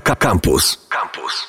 Campus. Campus.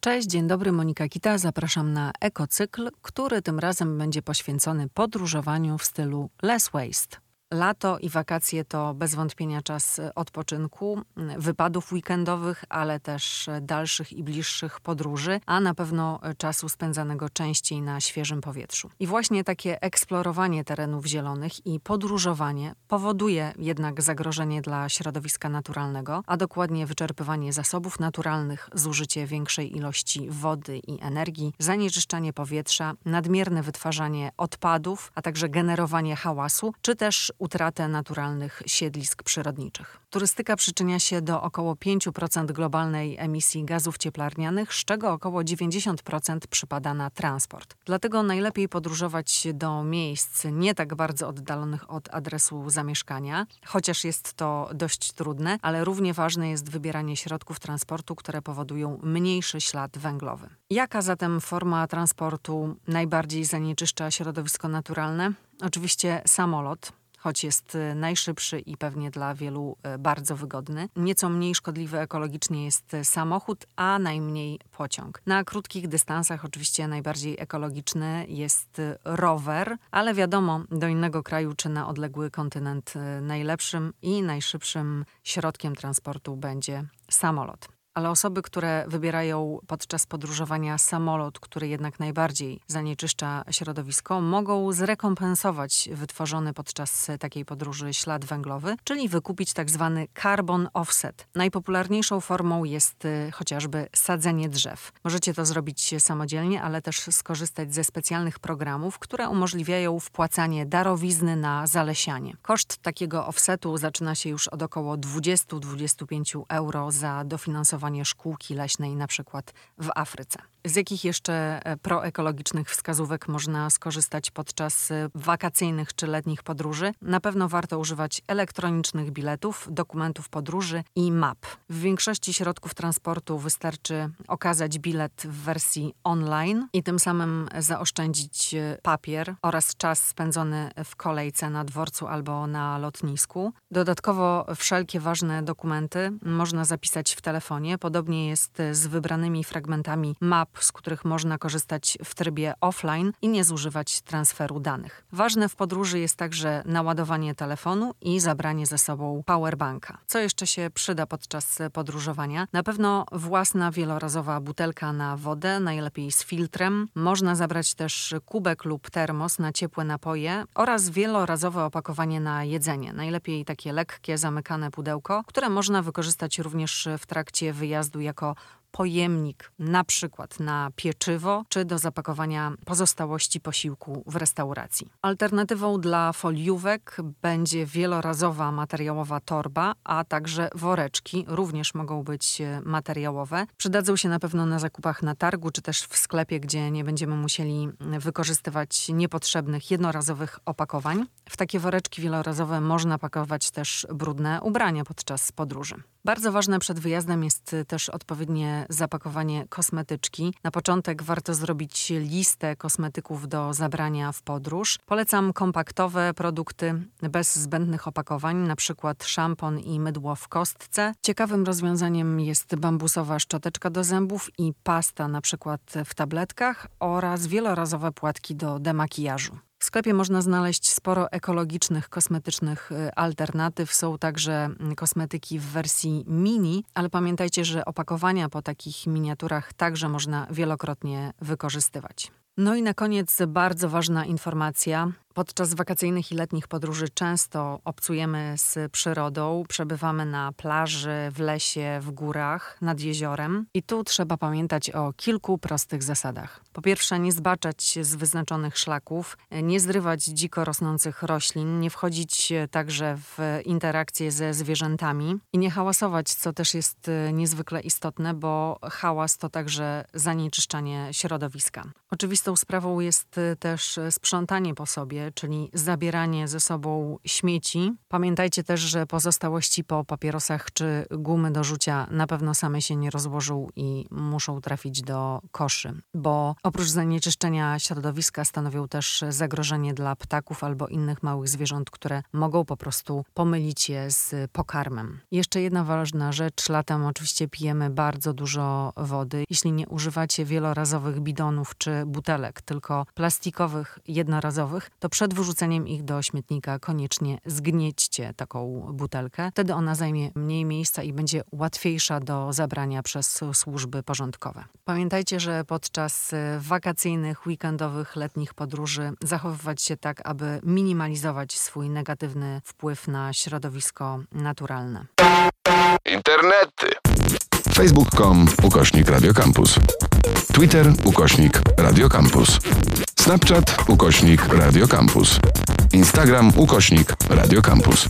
Cześć, dzień dobry, Monika Kita. Zapraszam na ekocykl, który tym razem będzie poświęcony podróżowaniu w stylu less waste. Lato i wakacje to bez wątpienia czas odpoczynku, wypadów weekendowych, ale też dalszych i bliższych podróży, a na pewno czasu spędzanego częściej na świeżym powietrzu. I właśnie takie eksplorowanie terenów zielonych i podróżowanie powoduje jednak zagrożenie dla środowiska naturalnego, a dokładnie wyczerpywanie zasobów naturalnych, zużycie większej ilości wody i energii, zanieczyszczanie powietrza, nadmierne wytwarzanie odpadów, a także generowanie hałasu, czy też utratę naturalnych siedlisk przyrodniczych. Turystyka przyczynia się do około 5% globalnej emisji gazów cieplarnianych, z czego około 90% przypada na transport. Dlatego najlepiej podróżować do miejsc nie tak bardzo oddalonych od adresu zamieszkania, chociaż jest to dość trudne, ale równie ważne jest wybieranie środków transportu, które powodują mniejszy ślad węglowy. Jaka zatem forma transportu najbardziej zanieczyszcza środowisko naturalne? Oczywiście samolot, choć jest y, najszybszy i pewnie dla wielu y, bardzo wygodny. Nieco mniej szkodliwy ekologicznie jest y, samochód, a najmniej pociąg. Na krótkich dystansach oczywiście najbardziej ekologiczny jest rower, ale wiadomo, do innego kraju czy na odległy kontynent najlepszym i najszybszym środkiem transportu będzie samolot ale osoby, które wybierają podczas podróżowania samolot, który jednak najbardziej zanieczyszcza środowisko, mogą zrekompensować wytworzony podczas takiej podróży ślad węglowy, czyli wykupić tak zwany carbon offset. Najpopularniejszą formą jest y, chociażby sadzenie drzew. Możecie to zrobić samodzielnie, ale też skorzystać ze specjalnych programów, które umożliwiają wpłacanie darowizny na zalesianie. Koszt takiego offsetu zaczyna się już od około 20-25 euro za dofinansowanie szkółki leśnej na przykład w Afryce. Z jakich jeszcze e, proekologicznych wskazówek można skorzystać podczas e, wakacyjnych czy letnich podróży? Na pewno warto używać elektronicznych biletów, dokumentów podróży i map. W większości środków transportu wystarczy okazać bilet w wersji online i tym samym zaoszczędzić e, papier oraz czas spędzony w kolejce na dworcu albo na lotnisku. Dodatkowo wszelkie ważne dokumenty można zapisać w telefonie. Podobnie jest z wybranymi fragmentami map z których można korzystać w trybie offline i nie zużywać transferu danych. Ważne w podróży jest także naładowanie telefonu i zabranie ze sobą powerbanka. Co jeszcze się przyda podczas podróżowania? Na pewno własna wielorazowa butelka na wodę, najlepiej z filtrem. Można zabrać też kubek lub termos na ciepłe napoje oraz wielorazowe opakowanie na jedzenie. Najlepiej takie lekkie, zamykane pudełko, które można wykorzystać również w trakcie wyjazdu jako pojemnik na przykład na pieczywo czy do zapakowania pozostałości posiłku w restauracji. Alternatywą dla foliówek będzie wielorazowa materiałowa torba, a także woreczki również mogą być e, materiałowe. Przydadzą się na pewno na zakupach na targu czy też w sklepie, gdzie nie będziemy musieli wykorzystywać niepotrzebnych jednorazowych opakowań. W takie woreczki wielorazowe można pakować też brudne ubrania podczas podróży. Bardzo ważne przed wyjazdem jest też odpowiednie zapakowanie kosmetyczki. Na początek warto zrobić listę kosmetyków do zabrania w podróż. Polecam kompaktowe produkty bez zbędnych opakowań, na przykład szampon i mydło w kostce. Ciekawym rozwiązaniem jest bambusowa szczoteczka do zębów i pasta na przykład w tabletkach oraz wielorazowe płatki do demakijażu. W sklepie można znaleźć sporo ekologicznych kosmetycznych y, alternatyw. Są także mm, kosmetyki w wersji mini, ale pamiętajcie, że opakowania po takich miniaturach także można wielokrotnie wykorzystywać. No i na koniec bardzo ważna informacja. Podczas wakacyjnych i letnich podróży często obcujemy z przyrodą, przebywamy na plaży, w lesie, w górach, nad jeziorem. I tu trzeba pamiętać o kilku prostych zasadach. Po pierwsze, nie zbaczać z wyznaczonych szlaków, nie zrywać dziko rosnących roślin, nie wchodzić także w interakcje ze zwierzętami i nie hałasować, co też jest e, niezwykle istotne, bo hałas to także zanieczyszczanie środowiska. Oczywistą sprawą jest e, też sprzątanie po sobie, czyli zabieranie ze sobą śmieci. Pamiętajcie też, że pozostałości po papierosach czy gumy do rzucia na pewno same się nie rozłożą i muszą trafić do koszy, bo oprócz zanieczyszczenia środowiska stanowią też zagrożenie dla ptaków albo innych małych zwierząt, które mogą po prostu pomylić je z pokarmem. Jeszcze jedna ważna rzecz, latem oczywiście pijemy bardzo dużo wody. Jeśli nie używacie wielorazowych bidonów czy butelek, tylko plastikowych, jednorazowych, to przed wyrzuceniem ich do śmietnika koniecznie zgniećcie taką butelkę. Wtedy ona zajmie mniej miejsca i będzie łatwiejsza do zabrania przez służby porządkowe. Pamiętajcie, że podczas wakacyjnych, weekendowych, letnich podróży zachowywać się tak, aby minimalizować swój negatywny wpływ na środowisko naturalne. Internety. Facebook.com ukośnik Radiocampus. Twitter ukośnik Radiocampus. Snapchat ukośnik Radiocampus. Instagram ukośnik Radiocampus.